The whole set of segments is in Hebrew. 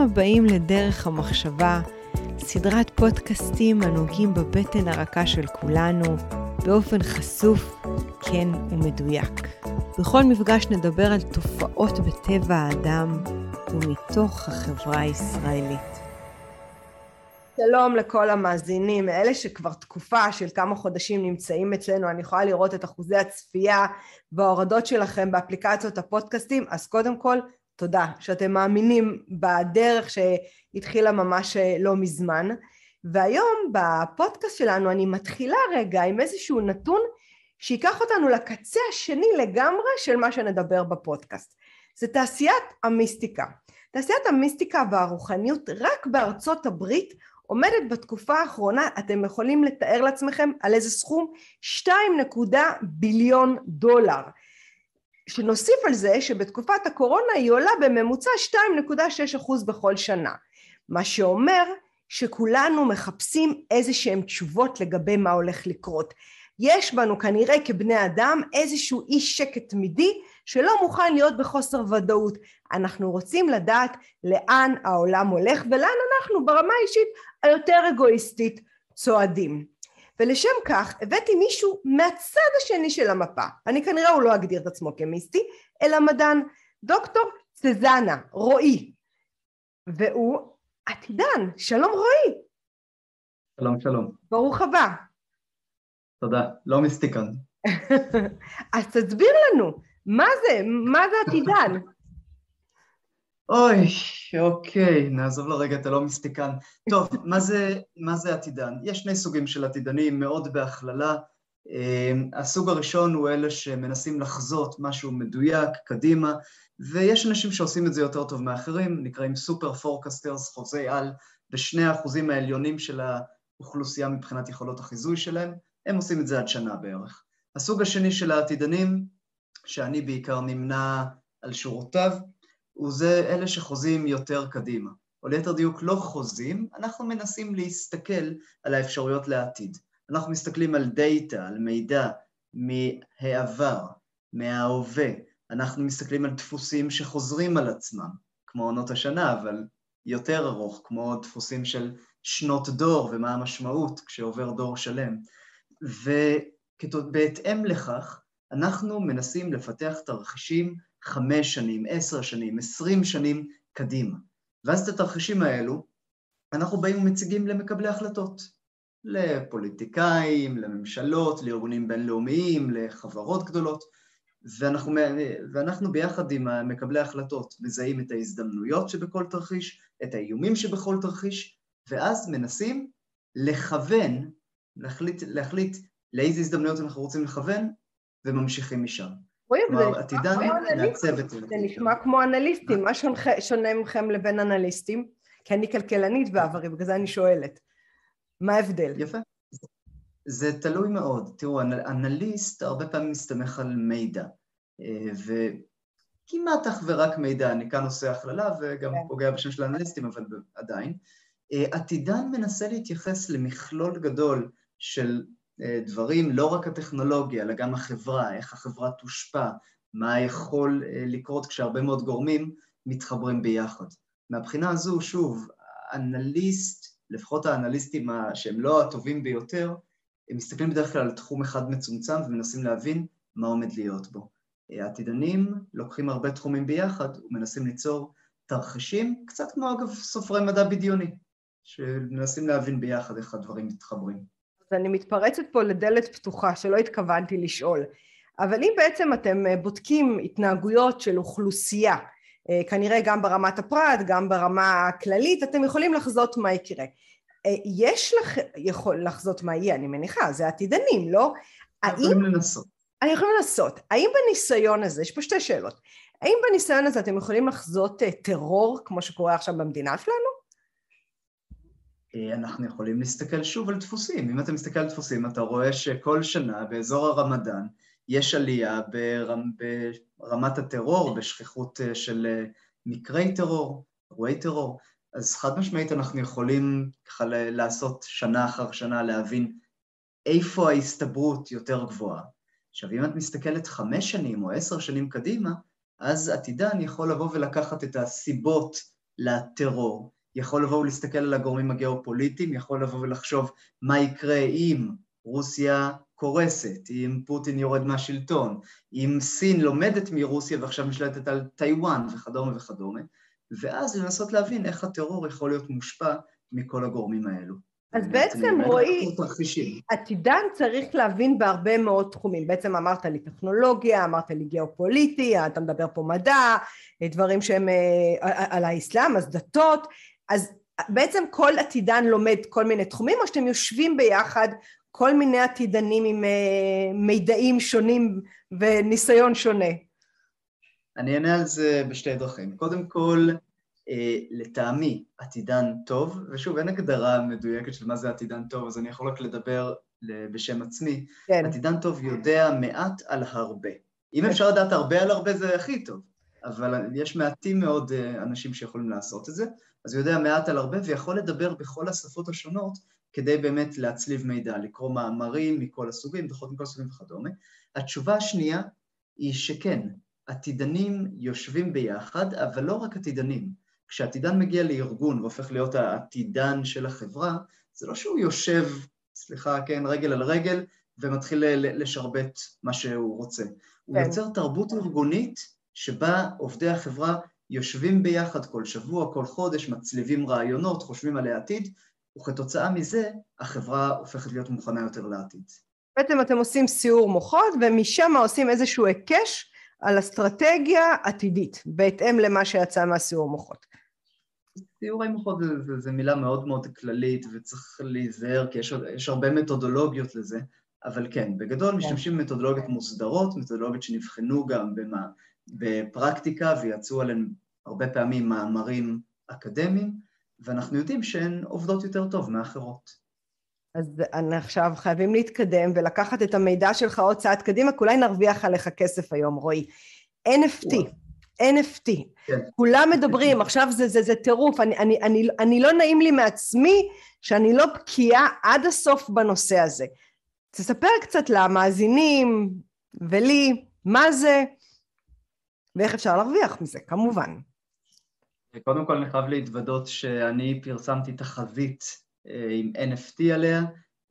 הבאים לדרך המחשבה, סדרת פודקאסטים הנוגעים בבטן הרכה של כולנו, באופן חשוף, כן ומדויק. בכל מפגש נדבר על תופעות בטבע האדם ומתוך החברה הישראלית. שלום לכל המאזינים, אלה שכבר תקופה של כמה חודשים נמצאים אצלנו, אני יכולה לראות את אחוזי הצפייה וההורדות שלכם באפליקציות הפודקאסטים, אז קודם כל תודה שאתם מאמינים בדרך שהתחילה ממש לא מזמן. והיום בפודקאסט שלנו אני מתחילה רגע עם איזשהו נתון שייקח אותנו לקצה השני לגמרי של מה שנדבר בפודקאסט. זה תעשיית המיסטיקה. תעשיית המיסטיקה והרוחניות רק בארצות הברית עומדת בתקופה האחרונה, אתם יכולים לתאר לעצמכם על איזה סכום? 2.0 ביליון דולר. שנוסיף על זה שבתקופת הקורונה היא עולה בממוצע 2.6% בכל שנה. מה שאומר שכולנו מחפשים איזה שהם תשובות לגבי מה הולך לקרות. יש בנו כנראה כבני אדם איזשהו אי שקט תמידי שלא מוכן להיות בחוסר ודאות. אנחנו רוצים לדעת לאן העולם הולך ולאן אנחנו ברמה האישית היותר אגואיסטית צועדים. ולשם כך הבאתי מישהו מהצד השני של המפה, אני כנראה הוא לא אגדיר את עצמו כמיסטי, אלא מדען, דוקטור סזנה רועי, והוא עתידן, שלום רועי. שלום שלום. ברוך הבא. תודה, לא מיסטיקן. אז תסביר לנו, מה זה, מה זה עתידן? אוי, אוקיי, נעזוב לרגע את הלא מיסטיקן. טוב, מה זה, מה זה עתידן? יש שני סוגים של עתידנים, מאוד בהכללה. אמ, הסוג הראשון הוא אלה שמנסים לחזות משהו מדויק, קדימה, ויש אנשים שעושים את זה יותר טוב מאחרים, נקראים סופר פורקסטרס, חוזי על, בשני האחוזים העליונים של האוכלוסייה מבחינת יכולות החיזוי שלהם, הם עושים את זה עד שנה בערך. הסוג השני של העתידנים, שאני בעיקר נמנה על שורותיו, הוא זה אלה שחוזים יותר קדימה, או ליתר דיוק לא חוזים, אנחנו מנסים להסתכל על האפשרויות לעתיד. אנחנו מסתכלים על דאטה, על מידע מהעבר, מההווה, אנחנו מסתכלים על דפוסים שחוזרים על עצמם, כמו עונות השנה, אבל יותר ארוך, כמו דפוסים של שנות דור ומה המשמעות כשעובר דור שלם. ובהתאם לכך, אנחנו מנסים לפתח תרחישים חמש שנים, עשר שנים, עשרים שנים קדימה. ואז את התרחישים האלו אנחנו באים ומציגים למקבלי החלטות, לפוליטיקאים, לממשלות, לארגונים בינלאומיים, לחברות גדולות, ואנחנו, ואנחנו ביחד עם מקבלי ההחלטות מזהים את ההזדמנויות שבכל תרחיש, את האיומים שבכל תרחיש, ואז מנסים לכוון, להחליט, להחליט לאיזה הזדמנויות אנחנו רוצים לכוון, וממשיכים משם. את זה. נשמע כמו אנליסטים, מה שונה מכם לבין אנליסטים? כי אני כלכלנית בעברי, בגלל זה אני שואלת. מה ההבדל? יפה. זה תלוי מאוד. תראו, אנליסט הרבה פעמים מסתמך על מידע, אה, וכמעט אך ורק מידע, אני כאן עושה הכללה וגם כן. פוגע בשם של אנליסטים, אבל עדיין. אה, עתידן מנסה להתייחס למכלול גדול של דברים, לא רק הטכנולוגיה, אלא גם החברה, איך החברה תושפע, מה יכול אה, לקרות כשהרבה מאוד גורמים מתחברים ביחד. מהבחינה הזו, שוב, אנליסט, לפחות האנליסטים שהם לא הטובים ביותר, הם מסתכלים בדרך כלל על תחום אחד מצומצם ומנסים להבין מה עומד להיות בו. אה, העתידנים לוקחים הרבה תחומים ביחד ומנסים ליצור תרחישים, קצת כמו אגב סופרי מדע בדיוני, שמנסים להבין ביחד איך הדברים מתחברים. ואני מתפרצת פה לדלת פתוחה שלא התכוונתי לשאול. אבל אם בעצם אתם אה, בודקים התנהגויות של אוכלוסייה, אה, כנראה גם ברמת הפרט, גם ברמה הכללית, אתם יכולים לחזות מה יקרה. אה, יש לך, יכול לחזות מה יהיה, אני מניחה, זה עתידנים, לא? יכולים לנסות. אני יכולים לנסות. האם בניסיון הזה, יש פה שתי שאלות, האם בניסיון הזה אתם יכולים לחזות טרור, כמו שקורה עכשיו במדינה שלנו? אה, אנחנו יכולים להסתכל שוב על דפוסים. אם אתה מסתכל על דפוסים, אתה רואה שכל שנה באזור הרמדאן יש עלייה ברמ, ברמת הטרור, בשכיחות אה, של אה, מקרי טרור, אירועי טרור. אז חד משמעית אנחנו יכולים ככה לעשות שנה אחר שנה, להבין איפה ההסתברות יותר גבוהה. עכשיו, אם את מסתכלת חמש שנים או עשר שנים קדימה, אז עתידן יכול לבוא ולקחת את הסיבות לטרור, יכול לבוא ולהסתכל על הגורמים הגיאופוליטיים, יכול לבוא ולחשוב מה יקרה אם רוסיה קורסת, אם פוטין יורד מהשלטון, אם סין לומדת מרוסיה ועכשיו משלטת על טיוואן וכדומה וכדומה, ואז לנסות להבין איך הטרור יכול להיות מושפע מכל הגורמים האלו. אז בעצם רועי, עתידן צריך להבין בהרבה מאוד תחומים. בעצם אמרת לי טכנולוגיה, אמרת לי גיאופוליטי, אתה מדבר פה מדע, דברים שהם אה, על האסלאם, אז דתות, אז בעצם כל עתידן לומד כל מיני תחומים, או שאתם יושבים ביחד כל מיני עתידנים עם אה, מידעים שונים וניסיון שונה? אני אענה על זה בשתי דרכים. קודם כל, אה, לטעמי עתידן טוב, ושוב אין הגדרה מדויקת של מה זה עתידן טוב, אז אני יכול רק לדבר בשם עצמי. כן. עתידן טוב יודע מעט על הרבה. אם אפשר לדעת הרבה על הרבה זה הכי טוב, אבל יש מעטים מאוד אה, אנשים שיכולים לעשות את זה, אז הוא יודע מעט על הרבה ויכול לדבר בכל השפות השונות כדי באמת להצליב מידע, לקרוא מאמרים מכל הסוגים, דוחות מכל הסוגים וכדומה. התשובה השנייה היא שכן, עתידנים יושבים ביחד, אבל לא רק עתידנים. כשעתידן מגיע לארגון והופך להיות העתידן של החברה, זה לא שהוא יושב, סליחה, כן, רגל על רגל, ומתחיל לשרבט מה שהוא רוצה. כן. הוא יוצר תרבות ארגונית שבה עובדי החברה יושבים ביחד כל שבוע, כל חודש, מצליבים רעיונות, חושבים על העתיד, וכתוצאה מזה החברה הופכת להיות מוכנה יותר לעתיד. בעצם אתם עושים סיור מוחות ומשם עושים איזשהו היקש על אסטרטגיה עתידית, בהתאם למה שיצא מהסיור מוחות. סיורי מוחות זו מילה מאוד מאוד כללית וצריך להיזהר כי יש, יש הרבה מתודולוגיות לזה, אבל כן, בגדול כן. משתמשים במתודולוגיות מוסדרות, מתודולוגיות שנבחנו גם במה, בפרקטיקה ויצאו עליהן הרבה פעמים מאמרים אקדמיים, ואנחנו יודעים שהן עובדות יותר טוב מאחרות. אז עכשיו חייבים להתקדם ולקחת את המידע שלך עוד צעד קדימה, כי אולי נרוויח עליך כסף היום, רועי. NFT, NFT, כן. כולם מדברים, עכשיו זה, זה, זה טירוף, אני, אני, אני, אני לא נעים לי מעצמי שאני לא בקיאה עד הסוף בנושא הזה. תספר קצת למאזינים ולי מה זה ואיך אפשר להרוויח מזה, כמובן. קודם כל אני חייב להתוודות שאני פרסמתי תחזית אה, עם NFT עליה,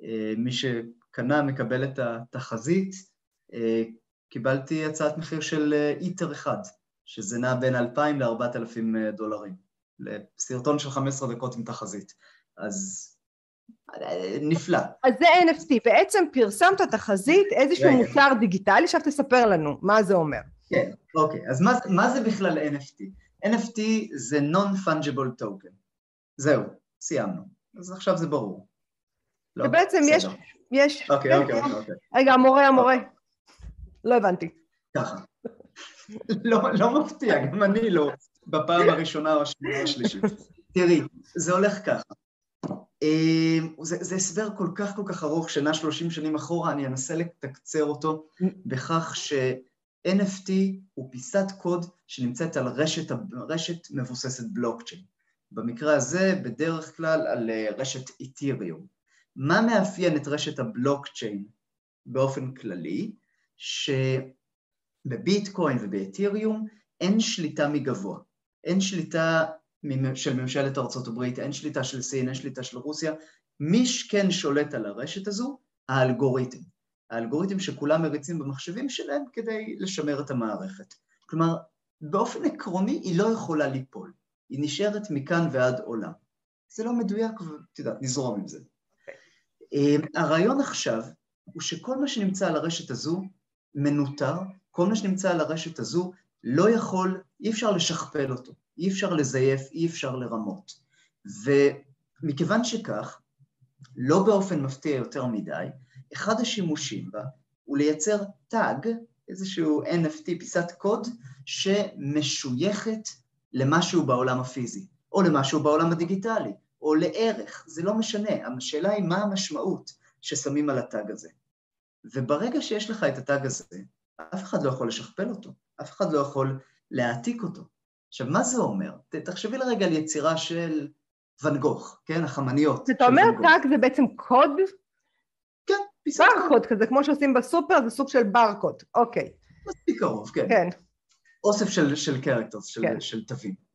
אה, מי שקנה מקבל את התחזית, אה, קיבלתי הצעת מחיר של איטר אחד, שזה נע בין 2,000 ל-4,000 דולרים, לסרטון של 15 דקות עם תחזית, אז נפלא. אז זה NFT, בעצם פרסמת תחזית, איזשהו מוצר דיגיטלי, עכשיו תספר לנו מה זה אומר. כן, אוקיי, אז מה, מה זה בכלל NFT? NFT זה Non-Fungible Token. זהו, סיימנו. אז עכשיו זה ברור. לא, ובעצם יש... יש... אוקיי, אוקיי, אוקיי, אוקיי. רגע, המורה, המורה. לא הבנתי. ככה. לא, לא מפתיע, גם אני לא, בפעם הראשונה או השנייה או השלישית. תראי, זה הולך ככה. אמ, זה, זה הסבר כל כך כל כך ארוך, שנה שלושים שנים אחורה, אני אנסה לתקצר אותו בכך ש... NFT הוא פיסת קוד שנמצאת על רשת, רשת מבוססת בלוקצ'יין. במקרה הזה בדרך כלל על אה, רשת איתיריום. מה מאפיין את רשת הבלוקצ'יין באופן כללי? שבביטקוין ובאתיריום אין שליטה מגבוה. אין שליטה של ממשלת ארצות הברית, אין שליטה של סין, אין שליטה של רוסיה. מי שכן שולט על הרשת הזו? האלגוריתם. האלגוריתם שכולם מריצים במחשבים שלהם כדי לשמר את המערכת. כלומר, באופן עקרוני היא לא יכולה ליפול, היא נשארת מכאן ועד עולם. זה לא מדויק, ואת יודעת, נזרום עם זה. Okay. אמ, הרעיון עכשיו הוא שכל מה שנמצא על הרשת הזו מנוטר, כל מה שנמצא על הרשת הזו לא יכול, אי אפשר לשכפל אותו, אי אפשר לזייף, אי אפשר לרמות. ומכיוון שכך, לא באופן מפתיע יותר מדי, אחד השימושים בה הוא לייצר טאג, איזשהו NFT, פיסת קוד, שמשויכת למשהו בעולם הפיזי, או למשהו בעולם הדיגיטלי, או לערך, זה לא משנה, השאלה היא מה המשמעות ששמים על הטאג הזה. וברגע שיש לך את הטאג הזה, אף אחד לא יכול לשכפל אותו, אף אחד לא יכול להעתיק אותו. עכשיו, מה זה אומר? תחשבי לרגע על יצירה של ואן גוך, כן? החמניות. אתה אומר טאג זה בעצם קוד ברקוד כזה, כמו שעושים בסופר, זה סוג של ברקוד, אוקיי. מספיק קרוב, כן. כן. אוסף של, של קרקטרס, של, כן. של תווים.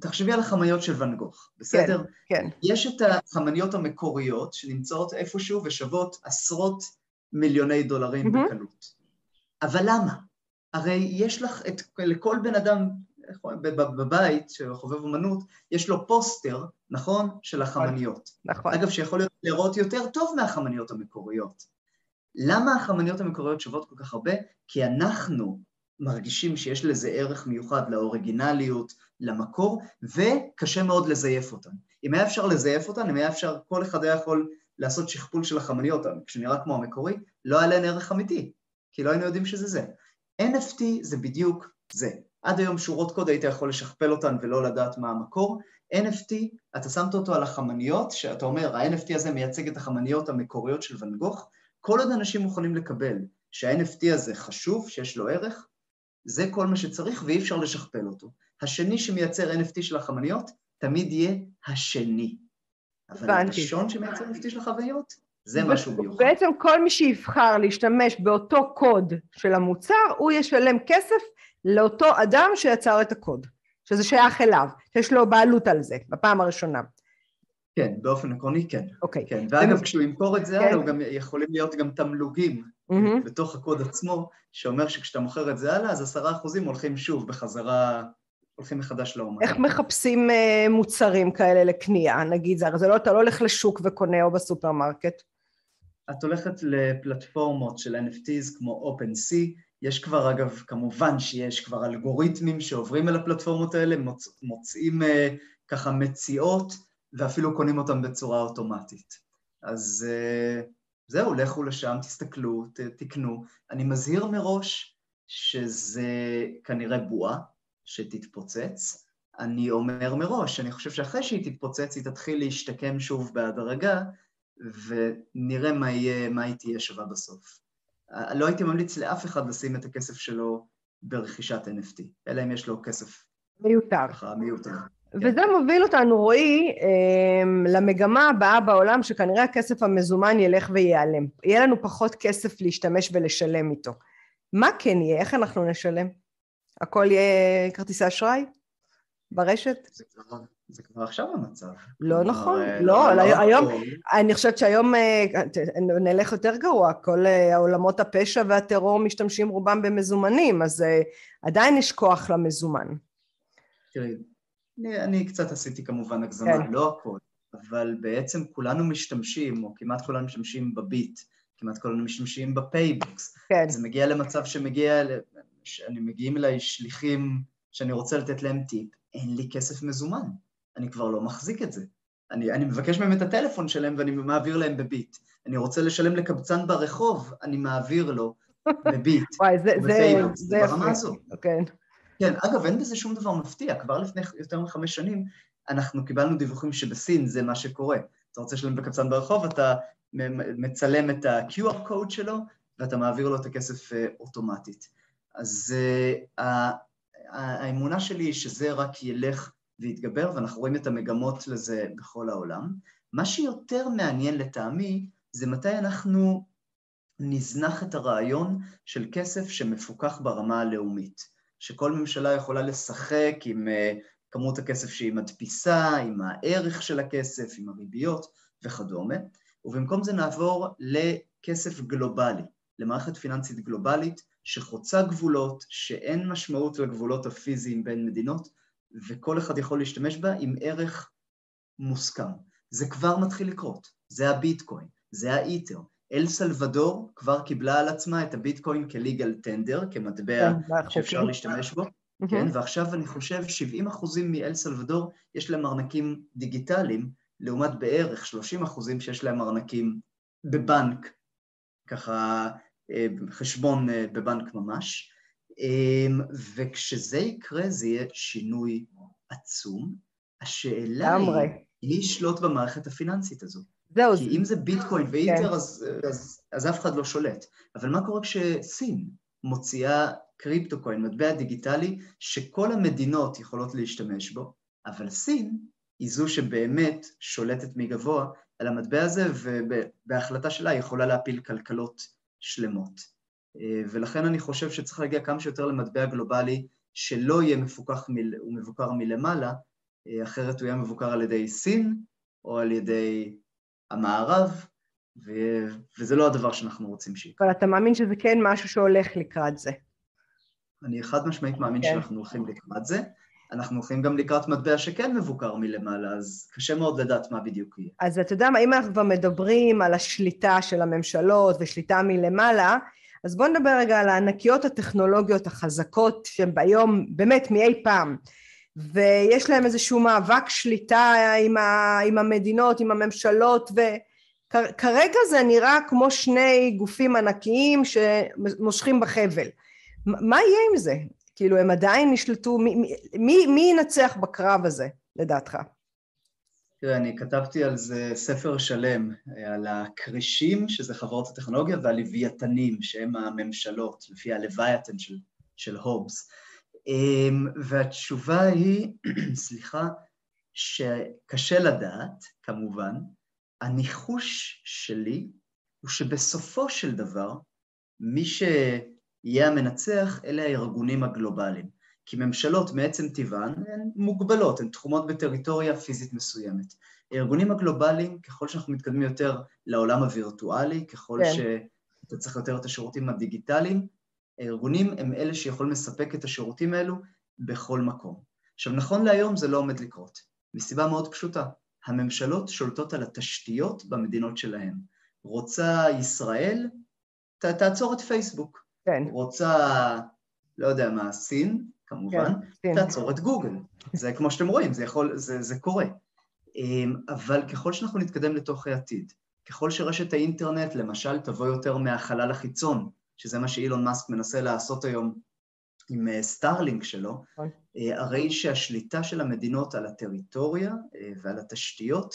תחשבי על החמניות של ואן גוך, בסדר? כן, כן. יש את החמניות המקוריות שנמצאות איפשהו ושוות עשרות מיליוני דולרים mm-hmm. בקלות. אבל למה? הרי יש לך את, לכל בן אדם בבית שחובב אמנות, יש לו פוסטר, נכון? של החמניות. נכון. אגב, שיכול להיות לראות יותר טוב מהחמניות המקוריות. למה החמניות המקוריות שוות כל כך הרבה? כי אנחנו מרגישים שיש לזה ערך מיוחד לאוריגינליות, למקור, וקשה מאוד לזייף אותן. אם היה אפשר לזייף אותן, אם היה אפשר, כל אחד היה יכול לעשות שכפול של החמניות, כשנראה כמו המקורי, לא היה להן ערך אמיתי, כי לא היינו יודעים שזה זה. NFT זה בדיוק זה. עד היום שורות קוד היית יכול לשכפל אותן ולא לדעת מה המקור. NFT, אתה שמת אותו על החמניות, שאתה אומר, ה-NFT הזה מייצג את החמניות המקוריות של ואן גוך, כל עוד אנשים מוכנים לקבל שה-NFT הזה חשוב, שיש לו ערך, זה כל מה שצריך ואי אפשר לשכפל אותו. השני שמייצר NFT של החמניות, תמיד יהיה השני. אבל הראשון שמייצר NFT של החוויות, זה משהו מיוחד. בעצם כל מי שיבחר להשתמש באותו קוד של המוצר, הוא ישלם כסף לאותו אדם שיצר את הקוד, שזה שייך אליו, שיש לו בעלות על זה, בפעם הראשונה. כן, באופן עקרוני כן. אוקיי. כן, ואגב, כשהוא ימכור את זה הלאה, כן. גם יכולים להיות גם תמלוגים mm-hmm. בתוך הקוד עצמו, שאומר שכשאתה מוכר את זה הלאה, אז עשרה אחוזים הולכים שוב בחזרה, הולכים מחדש לאומן. איך מחפשים uh, מוצרים כאלה לקנייה, נגיד, זה לא, אתה לא הולך לשוק וקונה או בסופרמרקט? את הולכת לפלטפורמות של NFTs כמו OpenSea, יש כבר, אגב, כמובן שיש כבר אלגוריתמים שעוברים אל הפלטפורמות האלה, מוצ... מוצאים uh, ככה מציאות, ואפילו קונים אותם בצורה אוטומטית. אז uh, זהו, לכו לשם, תסתכלו, ת, תקנו. אני מזהיר מראש שזה כנראה בועה שתתפוצץ. אני אומר מראש, אני חושב שאחרי שהיא תתפוצץ, היא תתחיל להשתקם שוב בהדרגה, ונראה מה, יהיה, מה היא תהיה שווה בסוף. לא הייתי ממליץ לאף אחד לשים את הכסף שלו ברכישת NFT, אלא אם יש לו כסף מיותר. ככה מיותר. וזה מוביל אותנו, רועי, אמ, למגמה הבאה בעולם, שכנראה הכסף המזומן ילך וייעלם. יהיה לנו פחות כסף להשתמש ולשלם איתו. מה כן יהיה? איך אנחנו נשלם? הכל יהיה כרטיסי אשראי? ברשת? זה כבר, זה כבר עכשיו המצב. לא נכון, אה, לא, לא, היום, אני חושבת שהיום אה, נלך יותר גרוע, כל אה, עולמות הפשע והטרור משתמשים רובם במזומנים, אז עדיין יש כוח למזומן. תראי, אני, אני קצת עשיתי כמובן הגזמה, כן. לא הכל, אבל בעצם כולנו משתמשים, או כמעט כולנו משתמשים בביט, כמעט כולנו משתמשים ב PayBox. כן. זה מגיע למצב שמגיע, שאני מגיעים אליי שליחים שאני רוצה לתת להם טיפ, אין לי כסף מזומן, אני כבר לא מחזיק את זה. אני, אני מבקש מהם את הטלפון שלהם ואני מעביר להם בביט. אני רוצה לשלם לקבצן ברחוב, אני מעביר לו בביט. וואי, זה, זה, זה יפה. ברמה הזו. כן. כן, אגב, אין בזה שום דבר מפתיע, כבר לפני יותר מחמש שנים אנחנו קיבלנו דיווחים שבסין זה מה שקורה. אתה רוצה לשלם בקבצן ברחוב, אתה מצלם את ה-QR code שלו ואתה מעביר לו את הכסף אה, אוטומטית. אז uh, האמונה שלי היא שזה רק ילך ויתגבר, ואנחנו רואים את המגמות לזה בכל העולם. מה שיותר מעניין לטעמי, זה מתי אנחנו נזנח את הרעיון של כסף שמפוקח ברמה הלאומית. שכל ממשלה יכולה לשחק עם uh, כמות הכסף שהיא מדפיסה, עם הערך של הכסף, עם הריביות וכדומה, ובמקום זה נעבור לכסף גלובלי, למערכת פיננסית גלובלית שחוצה גבולות, שאין משמעות לגבולות הפיזיים בין מדינות, וכל אחד יכול להשתמש בה עם ערך מוסכם. זה כבר מתחיל לקרות, זה הביטקוין, זה האיתר, אל סלבדור כבר קיבלה על עצמה את הביטקוין כליגל טנדר, כמטבע כן, שאפשר להשתמש בו, כן, ועכשיו אני חושב 70 אחוזים מאל סלבדור יש להם ארנקים דיגיטליים, לעומת בערך 30 אחוזים שיש להם ארנקים בבנק, ככה אה, חשבון אה, בבנק ממש, וכשזה יקרה זה יהיה שינוי עצום. השאלה היא, מי ישלוט במערכת הפיננסית הזו? זהו. כי אם זה ביטקוין ואיתר, כן. אז, אז, אז אף אחד לא שולט. אבל מה קורה כשסין מוציאה קריפטוקוין, מטבע דיגיטלי, שכל המדינות יכולות להשתמש בו, אבל סין היא זו שבאמת שולטת מגבוה על המטבע הזה, ובהחלטה שלה היא יכולה להפיל כלכלות שלמות. ולכן אני חושב שצריך להגיע כמה שיותר למטבע גלובלי שלא יהיה מפוקח ומבוקר מלמעלה, אחרת הוא יהיה מבוקר על ידי סין או על ידי המערב, ו- וזה לא הדבר שאנחנו רוצים שיקרה. אבל אתה מאמין שזה כן משהו שהולך לקראת זה. אני חד משמעית מאמין כן. שאנחנו הולכים לקראת זה. אנחנו הולכים גם לקראת מטבע שכן מבוקר מלמעלה, אז קשה מאוד לדעת מה בדיוק יהיה. אז אתה יודע מה, אם אנחנו כבר מדברים על השליטה של הממשלות ושליטה מלמעלה, אז בואו נדבר רגע על הענקיות הטכנולוגיות החזקות שהן ביום באמת מאי פעם. ויש להם איזשהו מאבק שליטה עם, ה, עם המדינות, עם הממשלות, וכרגע זה נראה כמו שני גופים ענקיים שמושכים בחבל. מה יהיה עם זה? כאילו הם עדיין נשלטו, מי, מי, מי ינצח בקרב הזה לדעתך? תראה, אני כתבתי על זה ספר שלם, על הכרישים, שזה חברות הטכנולוגיה, והלוויתנים, שהם הממשלות, לפי הלווייתן של, של הובס. אמ, והתשובה היא, סליחה, שקשה לדעת, כמובן, הניחוש שלי הוא שבסופו של דבר, מי שיהיה המנצח אלה הארגונים הגלובליים. כי ממשלות מעצם טבען הן מוגבלות, הן תחומות בטריטוריה פיזית מסוימת. הארגונים הגלובליים, ככל שאנחנו מתקדמים יותר לעולם הווירטואלי, ככל כן. שאתה צריך יותר את השירותים הדיגיטליים, הארגונים הם אלה שיכולים לספק את השירותים האלו בכל מקום. עכשיו, נכון להיום זה לא עומד לקרות, מסיבה מאוד פשוטה. הממשלות שולטות על התשתיות במדינות שלהן. רוצה ישראל, ת, תעצור את פייסבוק. כן. רוצה, לא יודע מה, סין, כמובן, כן, תעצור את גוגל. זה כמו שאתם רואים, זה יכול, זה, זה קורה. אמ, אבל ככל שאנחנו נתקדם לתוך העתיד, ככל שרשת האינטרנט, למשל, תבוא יותר מהחלל החיצון, שזה מה שאילון מאסק מנסה לעשות היום עם אה, סטארלינק שלו. אה, הרי שהשליטה של המדינות על הטריטוריה אה, ועל התשתיות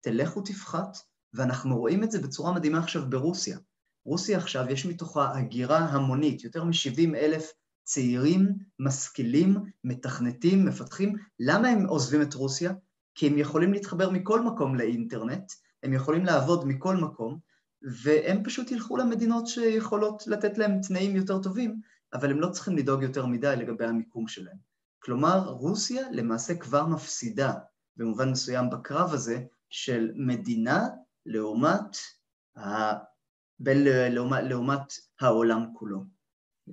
תלך ותפחת, ואנחנו רואים את זה בצורה מדהימה עכשיו ברוסיה. רוסיה עכשיו, יש מתוכה הגירה המונית, יותר מ-70 אלף צעירים, משכילים, מתכנתים, מפתחים. למה הם עוזבים את רוסיה? כי הם יכולים להתחבר מכל מקום לאינטרנט, הם יכולים לעבוד מכל מקום, והם פשוט ילכו למדינות שיכולות לתת להם תנאים יותר טובים, אבל הם לא צריכים לדאוג יותר מדי לגבי המיקום שלהם. כלומר, רוסיה למעשה כבר מפסידה במובן מסוים בקרב הזה של מדינה לעומת, ה... בין לעומת, לעומת העולם כולו.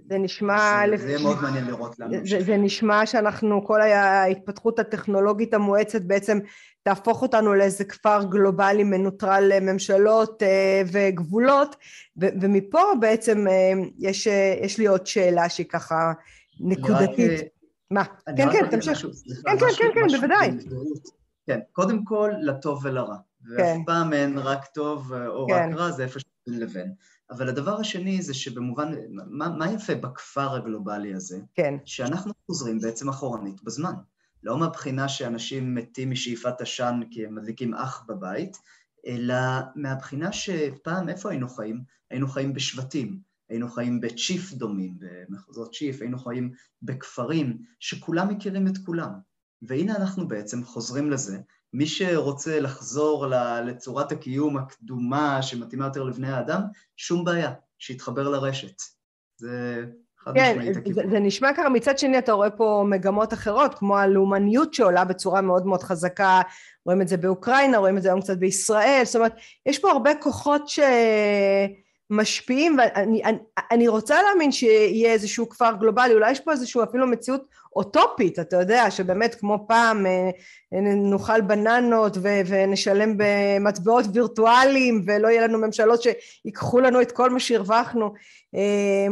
זה נשמע... זה, יהיה מאוד מעניין לראות למה. זה, זה נשמע שאנחנו, כל ההתפתחות הטכנולוגית המואצת בעצם תהפוך אותנו לאיזה כפר גלובלי מנוטרל ממשלות אה, וגבולות, ו, ומפה בעצם אה, יש, אה, יש לי עוד שאלה שהיא ככה נקודתית. רק, מה? כן, כן, תמשיך. כן, כן, כן, כן, בוודאי. כן, קודם כל, לטוב ולרע. ואף כן. פעם אין רק טוב או רק כן. רע, זה איפה שבין לבין. אבל הדבר השני זה שבמובן, מה, מה יפה בכפר הגלובלי הזה? כן. שאנחנו חוזרים בעצם אחורנית בזמן. לא מהבחינה שאנשים מתים משאיפת עשן כי הם מדליקים אח בבית, אלא מהבחינה שפעם איפה היינו חיים? היינו חיים בשבטים, היינו חיים בצ'יף דומים, במחוזות צ'יף, היינו חיים בכפרים שכולם מכירים את כולם. והנה אנחנו בעצם חוזרים לזה, מי שרוצה לחזור לצורת הקיום הקדומה שמתאימה יותר לבני האדם, שום בעיה, שיתחבר לרשת. זה חד כן, משמעית הכיוון. זה, זה נשמע ככה, מצד שני אתה רואה פה מגמות אחרות, כמו הלאומניות שעולה בצורה מאוד מאוד חזקה, רואים את זה באוקראינה, רואים את זה היום קצת בישראל, זאת אומרת, יש פה הרבה כוחות ש... משפיעים, ואני אני, אני רוצה להאמין שיהיה איזשהו כפר גלובלי, אולי יש פה איזשהו אפילו מציאות אוטופית, אתה יודע, שבאמת כמו פעם אה, נאכל בננות ו, ונשלם במטבעות וירטואליים ולא יהיה לנו ממשלות שיקחו לנו את כל מה שהרווחנו. אה,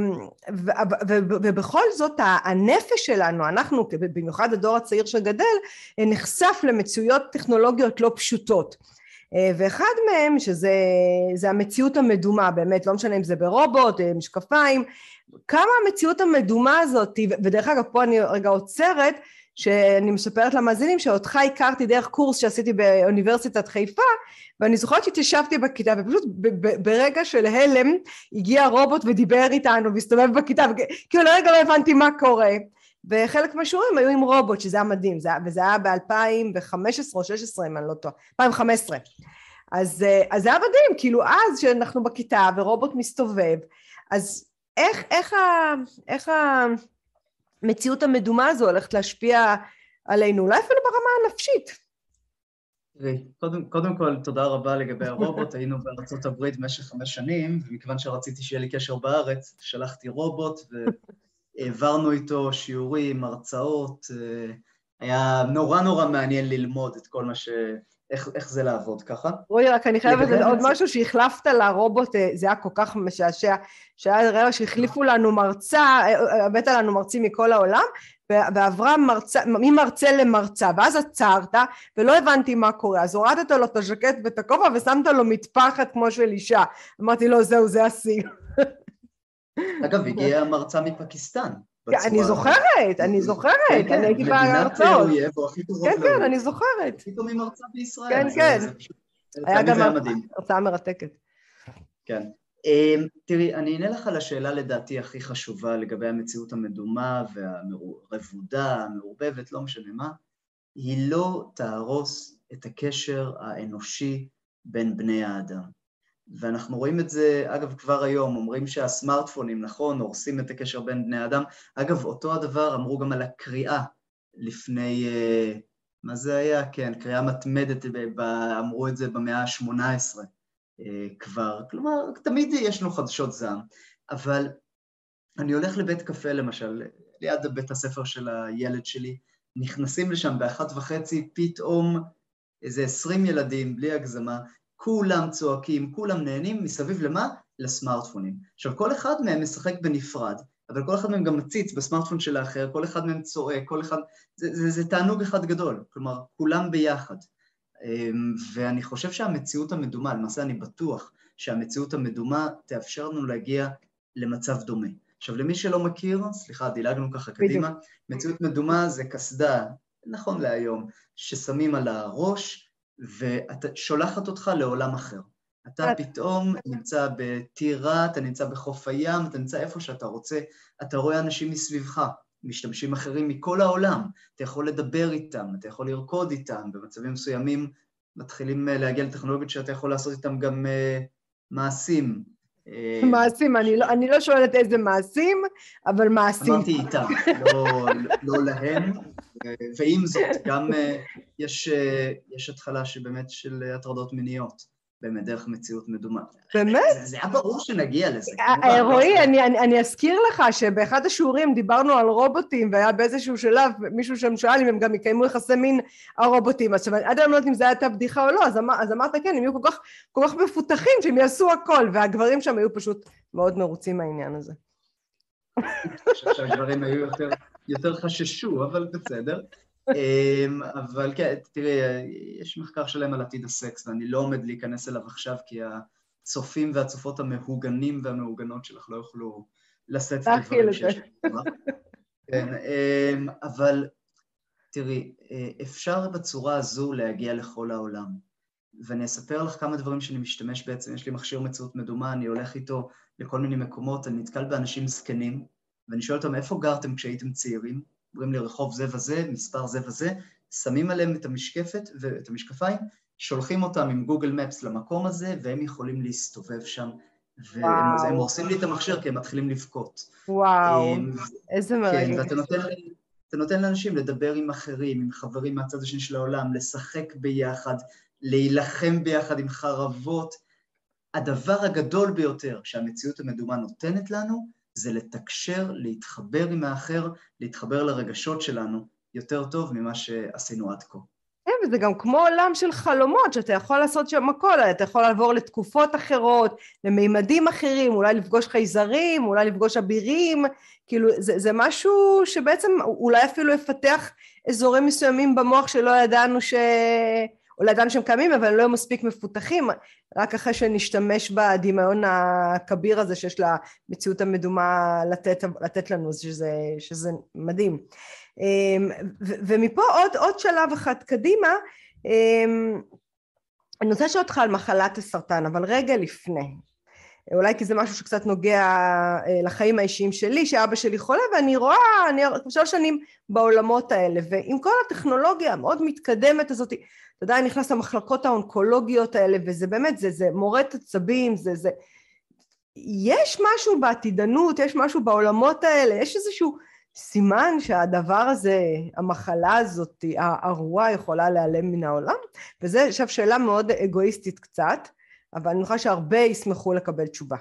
ובכל זאת הנפש שלנו, אנחנו במיוחד הדור הצעיר שגדל, נחשף למציאויות טכנולוגיות לא פשוטות. אה, ואחד מהם שזה המציאות המדומה באמת לא משנה אם זה ברובוט אה, משקפיים כמה המציאות המדומה הזאת ודרך אגב פה אני רגע עוצרת שאני מספרת למאזינים שאותך הכרתי דרך קורס שעשיתי באוניברסיטת חיפה ואני זוכרת שהתיישבתי בכיתה ופשוט ברגע של הלם הגיע רובוט ודיבר איתנו והסתובב בכיתה וכאילו לרגע לא הבנתי מה קורה וחלק מהשיעורים היו עם רובוט, שזה היה מדהים, זה, וזה היה ב-2015 או 2016 אם אני לא טועה, 2015. אז, אה, אז זה היה מדהים, כאילו אז שאנחנו בכיתה ורובוט מסתובב, אז איך, איך, ה, איך המציאות המדומה הזו הולכת להשפיע עלינו, אולי אפילו ברמה הנפשית. תראי, קודם, קודם כל, תודה רבה לגבי הרובוט. היינו בארצות הברית במשך חמש שנים, ומכיוון שרציתי שיהיה לי קשר בארץ, שלחתי רובוט והעברנו איתו שיעורים, הרצאות. אה, היה נורא נורא מעניין ללמוד את כל מה ש... איך, איך זה לעבוד ככה. רועי, רק אני חייבת עוד משהו שהחלפת לרובוט, אה, זה היה כל כך משעשע, שהיה רבע שהחליפו לנו מרצה, אה, הבאת לנו מרצים מכל העולם, ועברה מרצה, ממרצה למרצה, ואז עצרת, ולא הבנתי מה קורה, אז הורדת לו את הז'קט ואת הכובע ושמת לו מטפחת כמו של אישה. אמרתי לו, זהו, זה השיא. אגב, הגיעה מרצה מפקיסטן. אני זוכרת, אני זוכרת, אני הייתי בהרצאות. כן, כן, אני זוכרת. פתאום היא מרצה בישראל. כן, כן. היה גם הרצאה מרתקת. כן. אמ, תראי, אני אענה לך על השאלה לדעתי הכי חשובה לגבי המציאות המדומה והרבודה, המעורבבת, לא משנה מה, היא לא תהרוס את הקשר האנושי בין בני האדם. ואנחנו רואים את זה, אגב, כבר היום, אומרים שהסמארטפונים, נכון, הורסים את הקשר בין בני אדם. אגב, אותו הדבר אמרו גם על הקריאה לפני, אה, מה זה היה? כן, קריאה מתמדת, אמרו את זה במאה ה-18. אה, כבר, כלומר, תמיד יש לנו חדשות זעם, אבל אני הולך לבית קפה למשל, ליד בית הספר של הילד שלי, נכנסים לשם באחת וחצי, פתאום איזה עשרים ילדים, בלי הגזמה, כולם צועקים, כולם נהנים, מסביב למה? לסמארטפונים. עכשיו, כל אחד מהם משחק בנפרד, אבל כל אחד מהם גם מציץ בסמארטפון של האחר, כל אחד מהם צועק, כל אחד... זה, זה, זה תענוג אחד גדול, כלומר, כולם ביחד. אמ, ואני חושב שהמציאות המדומה, למעשה אני בטוח שהמציאות המדומה תאפשר לנו להגיע למצב דומה. עכשיו למי שלא מכיר, סליחה, דילגנו ככה קדימה, מציאות מדומה זה קסדה, נכון להיום, ששמים על הראש ושולחת אותך לעולם אחר. אתה פתאום נמצא בטירה, אתה נמצא בחוף הים, אתה נמצא איפה שאתה רוצה, אתה רואה אנשים מסביבך, משתמשים אחרים מכל העולם, אתה יכול לדבר איתם, אתה יכול לרקוד איתם, במצבים מסוימים מתחילים אה, להגיע לטכנולוגיות שאתה יכול לעשות איתם גם uh, מעשים. אה, מעשים, אני לא, אני לא שואלת איזה מעשים, אבל מעשים. אמרתי איתם, לא, לא להם, ועם זאת, גם uh, יש, uh, יש התחלה שבאמת של הטרדות מיניות. באמת דרך מציאות מדומה. באמת? זה, זה היה ברור שנגיע לזה. אה, אה, רועי, אני, אני, אני אזכיר לך שבאחד השיעורים דיברנו על רובוטים, והיה באיזשהו שלב מישהו שם שאל אם הם גם יקיימו יחסי מין הרובוטים. אז עד היום לא יודעת אם זו הייתה בדיחה או לא, אז, אמר, אז אמרת כן, הם יהיו כל כך, כל כך מפותחים שהם יעשו הכל, והגברים שם היו פשוט מאוד מרוצים מהעניין הזה. אני חושב שהגברים היו יותר, יותר חששו, אבל בסדר. אמ, אבל כן, תראי, יש מחקר שלם על עתיד הסקס, ואני לא עומד להיכנס אליו עכשיו, כי הצופים והצופות המהוגנים והמהוגנות שלך לא יוכלו לשאת את הדברים שיש לך. כן, אמ, אבל תראי, אפשר בצורה הזו להגיע לכל העולם. ואני אספר לך כמה דברים שאני משתמש בעצם, יש לי מכשיר מציאות מדומה, אני הולך איתו לכל מיני מקומות, אני נתקל באנשים זקנים, ואני שואל אותם, איפה גרתם כשהייתם צעירים? אומרים לי רחוב זה וזה, מספר זה וזה, שמים עליהם את המשקפת ואת המשקפיים, שולחים אותם עם גוגל מפס למקום הזה, והם יכולים להסתובב שם, והם הורסים לי את המכשיר כי הם מתחילים לבכות. וואו, אמ, איזה מרגש. כן, ואתה נותן, אתה נותן לאנשים לדבר עם אחרים, עם חברים מהצד השני של העולם, לשחק ביחד, להילחם ביחד עם חרבות. הדבר הגדול ביותר שהמציאות המדומה נותנת לנו, זה לתקשר, להתחבר עם האחר, להתחבר לרגשות שלנו יותר טוב ממה שעשינו עד כה. כן, וזה גם כמו עולם של חלומות, שאתה יכול לעשות שם הכל, אתה יכול לעבור לתקופות אחרות, למימדים אחרים, אולי לפגוש חייזרים, אולי לפגוש אבירים, כאילו זה, זה משהו שבעצם אולי אפילו יפתח אזורים מסוימים במוח שלא ידענו ש... או לידיים שהם קיימים אבל הם לא מספיק מפותחים רק אחרי שנשתמש בדמיון הכביר הזה שיש למציאות המדומה לתת, לתת לנו שזה, שזה מדהים. אמ, ומפה עוד, עוד שלב אחד קדימה אמ, אני רוצה לשאול אותך על מחלת הסרטן אבל רגע לפני אולי כי זה משהו שקצת נוגע אה, לחיים האישיים שלי, שאבא שלי חולה, ואני רואה, אני שלוש שנים בעולמות האלה, ועם כל הטכנולוגיה המאוד מתקדמת הזאת, אתה יודע, אני נכנס למחלקות האונקולוגיות האלה, וזה באמת, זה, זה מורד עצבים, זה, זה... יש משהו בעתידנות, יש משהו בעולמות האלה, יש איזשהו סימן שהדבר הזה, המחלה הזאת, הארורה יכולה להיעלם מן העולם, וזה עכשיו שאלה מאוד אגואיסטית קצת, אבל אני חושבת שהרבה ישמחו לקבל תשובה.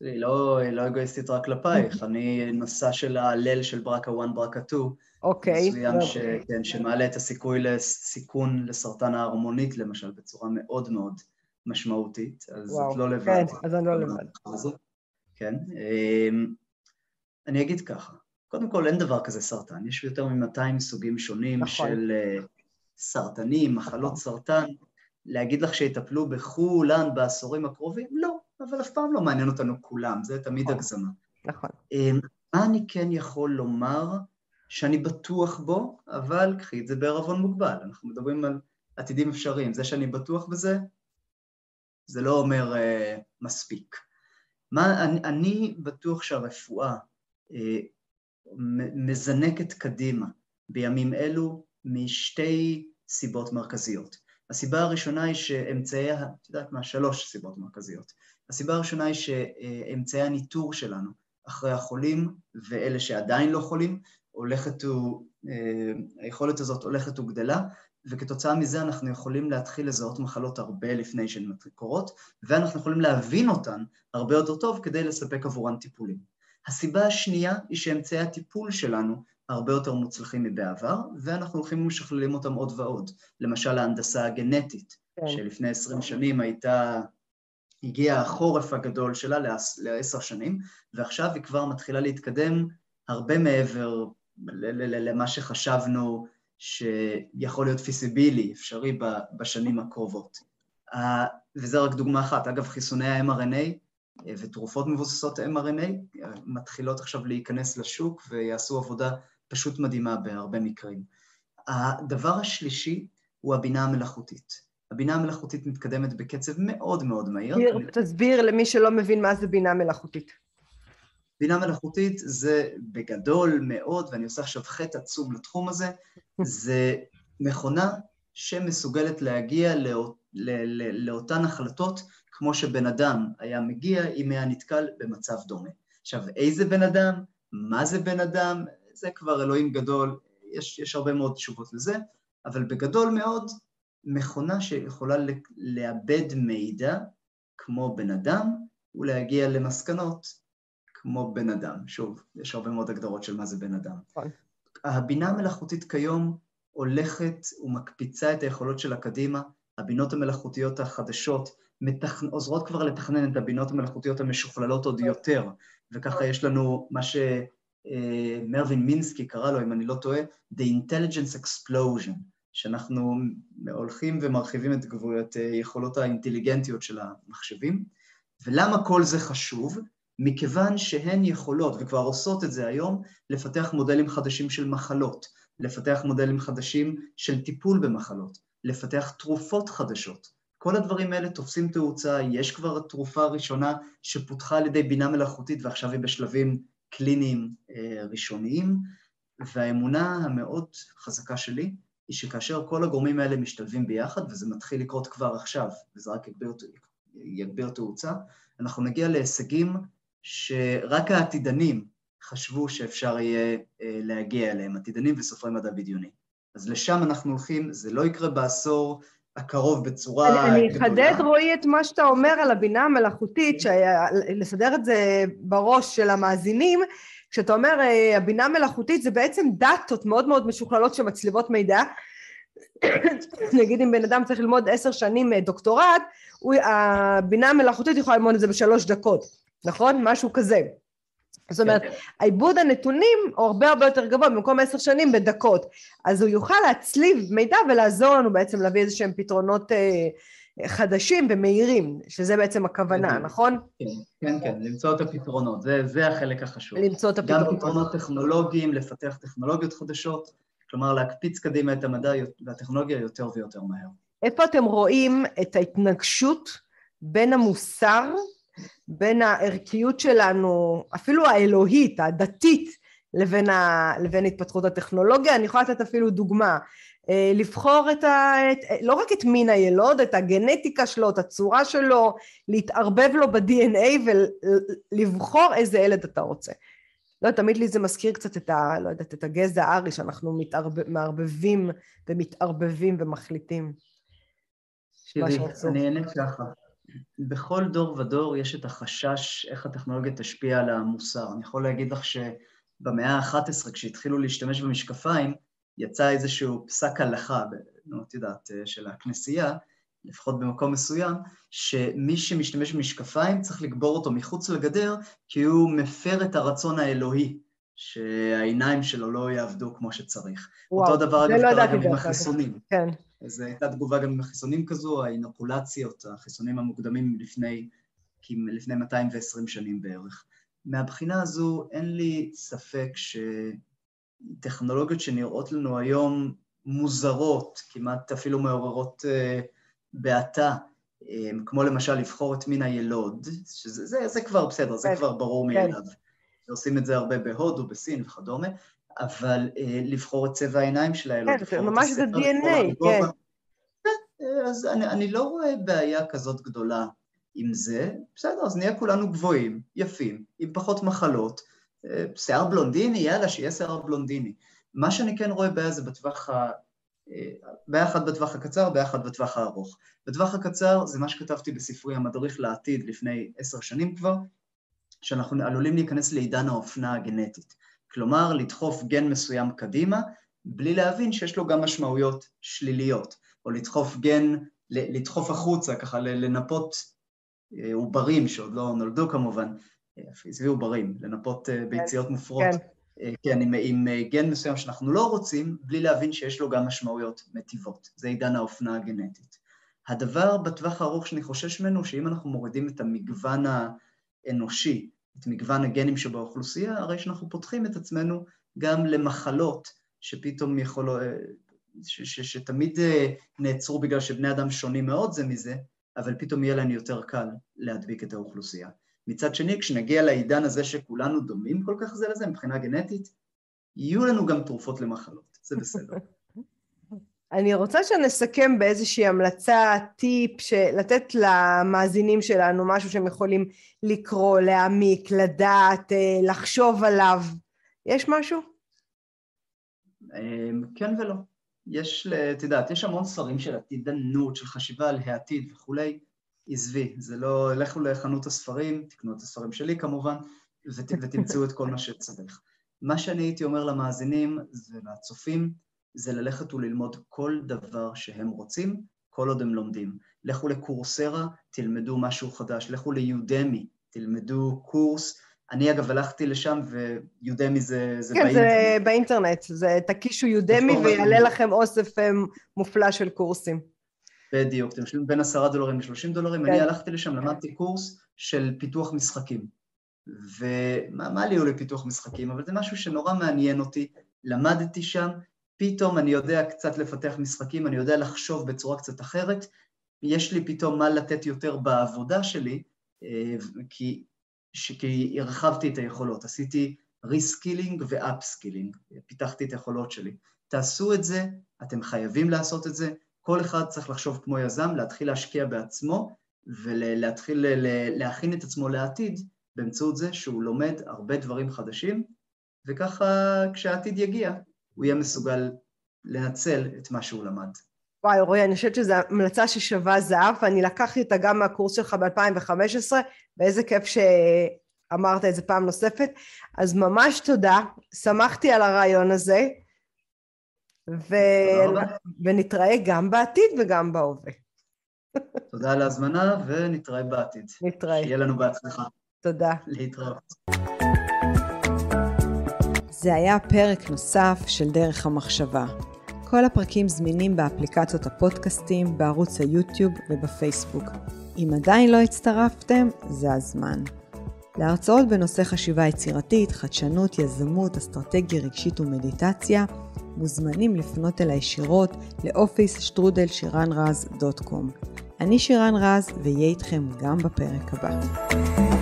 היא לא, לא אגואיסטית רק כלפייך, אני נושא של ההלל של ברקה 1, ברקה 2, אוקיי. מסוים ש, כן, שמעלה את הסיכוי לסיכון לסרטן ההרמונית למשל בצורה מאוד מאוד משמעותית, אז וואו, את לא לבד. כן, אז אני לא לבד. כן. אמ, אני אגיד ככה, קודם כל אין דבר כזה סרטן, יש יותר מ-200 סוגים שונים נכון. של אה, סרטנים, מחלות נכון. סרטן. להגיד לך שיטפלו בכולן בעשורים הקרובים? לא, אבל אף פעם לא מעניין אותנו כולם, זה תמיד נכון. הגזמה. נכון. אמ, מה אני כן יכול לומר שאני בטוח בו, אבל קחי את זה בערבון מוגבל. אנחנו מדברים על עתידים אפשריים. זה שאני בטוח בזה, זה לא אומר uh, מספיק. מה, אני, אני בטוח שהרפואה uh, מזנקת קדימה בימים אלו משתי סיבות מרכזיות. הסיבה הראשונה היא שאמצעי, את יודעת מה, שלוש סיבות מרכזיות. הסיבה הראשונה היא שאמצעי הניטור שלנו אחרי החולים ואלה שעדיין לא חולים, הולכת ו... אה, היכולת הזאת הולכת וגדלה, וכתוצאה מזה אנחנו יכולים להתחיל לזהות מחלות הרבה לפני שהן קורות, ואנחנו יכולים להבין אותן הרבה יותר טוב כדי לספק עבורן טיפולים. הסיבה השנייה היא שאמצעי הטיפול שלנו הרבה יותר מוצלחים מבעבר, ואנחנו הולכים ומשכללים אותם עוד ועוד. למשל ההנדסה הגנטית, כן. שלפני עשרים שנים הייתה, הגיע החורף הגדול שלה לעשר שנים, ועכשיו היא כבר מתחילה להתקדם הרבה מעבר למה שחשבנו שיכול להיות פיסיבילי, אפשרי בשנים הקרובות. וזה רק דוגמה אחת. אגב, חיסוני ה-mRNA אה, ותרופות מבוססות mRNA מתחילות עכשיו להיכנס לשוק ויעשו עבודה פשוט מדהימה בהרבה מקרים. הדבר השלישי הוא הבינה המלאכותית. הבינה המלאכותית מתקדמת בקצב מאוד מאוד מהיר. תסביר למי שלא מבין מה זה בינה מלאכותית. בינה מלאכותית זה בגדול מאוד, ואני עושה עכשיו חטא עצום לתחום הזה, זה מכונה שמסוגלת להגיע לא, לא, לא, לאותן החלטות כמו שבן אדם היה מגיע אם היה נתקל במצב דומה. עכשיו, איזה בן אדם? מה זה בן אדם? זה כבר אלוהים גדול, יש, יש הרבה מאוד תשובות לזה, אבל בגדול מאוד, מכונה שיכולה לאבד מידע כמו בן אדם ולהגיע למסקנות כמו בן אדם. שוב, יש הרבה מאוד הגדרות של מה זה בן אדם. נכון. הבינה המלאכותית כיום הולכת ומקפיצה את היכולות שלה קדימה. הבינות המלאכותיות החדשות מתכ... עוזרות כבר לתכנן את הבינות המלאכותיות המשוכללות עוד יותר, וככה יש לנו מה שמרווין אה, מינסקי קרא לו, אם אני לא טועה, The Intelligence Explosion, שאנחנו הולכים ומרחיבים את גבולות אה, יכולות האינטליגנטיות של המחשבים. ולמה כל זה חשוב? מכיוון שהן יכולות, וכבר עושות את זה היום, לפתח מודלים חדשים של מחלות, לפתח מודלים חדשים של טיפול במחלות, לפתח תרופות חדשות. כל הדברים האלה תופסים תאוצה, יש כבר תרופה ראשונה שפותחה על ידי בינה מלאכותית ועכשיו היא בשלבים קליניים אה, ראשוניים, והאמונה המאוד חזקה שלי היא שכאשר כל הגורמים האלה משתלבים ביחד, וזה מתחיל לקרות כבר עכשיו, וזה רק יגביר, תאוצה, אנחנו נגיע להישגים שרק העתידנים חשבו שאפשר יהיה אה, להגיע אליהם, עתידנים וסופרי מדע בדיוני. אז לשם אנחנו הולכים, זה לא יקרה בעשור הקרוב בצורה גדולה. אני אחדד, רועי, את מה שאתה אומר על הבינה המלאכותית, לסדר את זה בראש של המאזינים, כשאתה אומר אה, הבינה המלאכותית זה בעצם דאטות מאוד מאוד משוכללות שמצליבות מידע. נגיד אם בן אדם צריך ללמוד עשר שנים אה, דוקטורט, הבינה המלאכותית יכולה ללמוד את זה בשלוש דקות. נכון? משהו כזה. זאת אומרת, כן. העיבוד הנתונים הוא הרבה הרבה יותר גבוה, במקום עשר שנים בדקות. אז הוא יוכל להצליב מידע ולעזור לנו בעצם להביא איזה שהם פתרונות אה, חדשים ומהירים, שזה בעצם הכוונה, כן, נכון? כן, כן, כן, למצוא את הפתרונות, זה, זה החלק החשוב. למצוא את הפתרונות. גם פתרונות טכנולוגיים, לפתח טכנולוגיות חדשות, כלומר להקפיץ קדימה את המדע והטכנולוגיה יותר ויותר מהר. איפה אתם רואים את ההתנגשות בין המוסר בין הערכיות שלנו, אפילו האלוהית, הדתית, לבין, ה, לבין התפתחות הטכנולוגיה. אני יכולה לתת אפילו דוגמה. אה, לבחור את ה... את, לא רק את מין הילוד, את הגנטיקה שלו, את הצורה שלו, להתערבב לו ב-DNA ולבחור איזה ילד אתה רוצה. לא, תמיד לי זה מזכיר קצת את ה... לא יודעת, את הגזע הארי, שאנחנו מתערב, מערבבים ומתערבבים ומחליטים. תראי, אני אענה ככה. בכל דור ודור יש את החשש איך הטכנולוגיה תשפיע על המוסר. אני יכול להגיד לך שבמאה ה-11, כשהתחילו להשתמש במשקפיים, יצא איזשהו פסק הלכה, נו, את יודעת, של הכנסייה, לפחות במקום מסוים, שמי שמשתמש במשקפיים צריך לגבור אותו מחוץ לגדר, כי הוא מפר את הרצון האלוהי, שהעיניים שלו לא יעבדו כמו שצריך. וואו, אותו דבר, אגב, לא גם עם החיסונים. כן. אז הייתה תגובה גם עם החיסונים כזו, האינוקולציות, החיסונים המוקדמים לפני, לפני 220 שנים בערך. מהבחינה הזו אין לי ספק שטכנולוגיות שנראות לנו היום מוזרות, כמעט אפילו מעוררות uh, בעתה, um, כמו למשל לבחור את מין הילוד, שזה זה, זה כבר בסדר, זה כן, כבר ברור כן. מאליו. עושים את זה הרבה בהודו, בסין וכדומה, אבל אה, לבחור את צבע העיניים של הילוד. כן, זה ממש זה DNA, כן. אז אני, אני לא רואה בעיה כזאת גדולה עם זה, בסדר, אז נהיה כולנו גבוהים, יפים, עם פחות מחלות, אה, שיער בלונדיני, יאללה, שיהיה שיער בלונדיני. מה שאני כן רואה בעיה זה בטווח ה... אה, בעיה אחת בטווח הקצר, בעיה אחת בטווח הארוך. בטווח הקצר זה מה שכתבתי בספרי המדריך לעתיד לפני עשר שנים כבר, שאנחנו עלולים להיכנס לעידן האופנה הגנטית. כלומר, לדחוף גן מסוים קדימה, בלי להבין שיש לו גם משמעויות שליליות, או לדחוף גן, לדחוף החוצה, ככה לנפות אה, עוברים שעוד לא נולדו כמובן, אה, עזבי עוברים, לנפות אה, ביציות כן, מופרות, כן, כן עם, עם גן מסוים שאנחנו לא רוצים, בלי להבין שיש לו גם משמעויות מטיבות. זה עידן האופנה הגנטית. הדבר בטווח הארוך שאני חושש ממנו, שאם אנחנו מורידים את המגוון האנושי, את מגוון הגנים שבאוכלוסייה, הרי שאנחנו פותחים את עצמנו גם למחלות שפתאום יכול... ש, ש, שתמיד נעצרו בגלל שבני אדם שונים מאוד זה מזה, אבל פתאום יהיה להם יותר קל להדביק את האוכלוסייה. מצד שני, כשנגיע לעידן הזה שכולנו דומים כל כך זה לזה מבחינה גנטית, יהיו לנו גם תרופות למחלות, זה בסדר. אני רוצה שנסכם באיזושהי המלצה, טיפ, לתת למאזינים שלנו משהו שהם יכולים לקרוא, להעמיק, לדעת, אה, לחשוב עליו. יש משהו? אמ, כן ולא. יש, את יודעת, יש המון ספרים של עתידנות, של חשיבה על העתיד וכולי. עזבי, זה לא, לכו לחנות הספרים, תקנו את הספרים שלי כמובן, ות, ותמצאו את כל מה שצריך. מה שאני הייתי אומר למאזינים ולצופים, זה ללכת וללמוד כל דבר שהם רוצים, כל עוד הם לומדים. לכו לקורסרה, תלמדו משהו חדש, לכו ליודמי, תלמדו קורס. אני אגב הלכתי לשם ויודמי זה, זה כן, באינטרנט. כן, זה באינטרנט. זה תקישו יודמי ויעלה לכם אוסף אה, מופלא של קורסים. בדיוק, אתם משלמים בין עשרה דולרים ל-30 דולרים, כן. אני הלכתי לשם, למדתי קורס של פיתוח משחקים. ומה לי הוא לפיתוח משחקים? אבל זה משהו שנורא מעניין אותי, למדתי שם, פתאום אני יודע קצת לפתח משחקים, אני יודע לחשוב בצורה קצת אחרת, יש לי פתאום מה לתת יותר בעבודה שלי, אה, כי, כי הרחבתי את היכולות, עשיתי reskilling ו upskilling, פיתחתי את היכולות שלי. תעשו את זה, אתם חייבים לעשות את זה, כל אחד צריך לחשוב כמו יזם, להתחיל להשקיע בעצמו ולהתחיל להכין את עצמו לעתיד באמצעות זה שהוא לומד הרבה דברים חדשים, וככה כשהעתיד יגיע, הוא יהיה מסוגל לנצל את מה שהוא למד. וואי, רועי, אני חושבת שזו המלצה ששווה זהב, ואני לקחתי אותה גם מהקורס שלך ב-2015, ואיזה כיף שאמרת את זה פעם נוספת. אז ממש תודה, שמחתי על הרעיון הזה, ו... ונתראה גם בעתיד וגם בהווה. תודה על ההזמנה, ונתראה בעתיד. נתראה. שיהיה לנו בהצלחה. תודה. להתראות. זה היה פרק נוסף של דרך המחשבה. כל הפרקים זמינים באפליקציות הפודקאסטים, בערוץ היוטיוב ובפייסבוק. אם עדיין לא הצטרפתם, זה הזמן. להרצאות בנושא חשיבה יצירתית, חדשנות, יזמות, אסטרטגיה רגשית ומדיטציה, מוזמנים לפנות אל הישירות לאופיס שטרודל שירן קום. אני שירן רז, ואהיה איתכם גם בפרק הבא.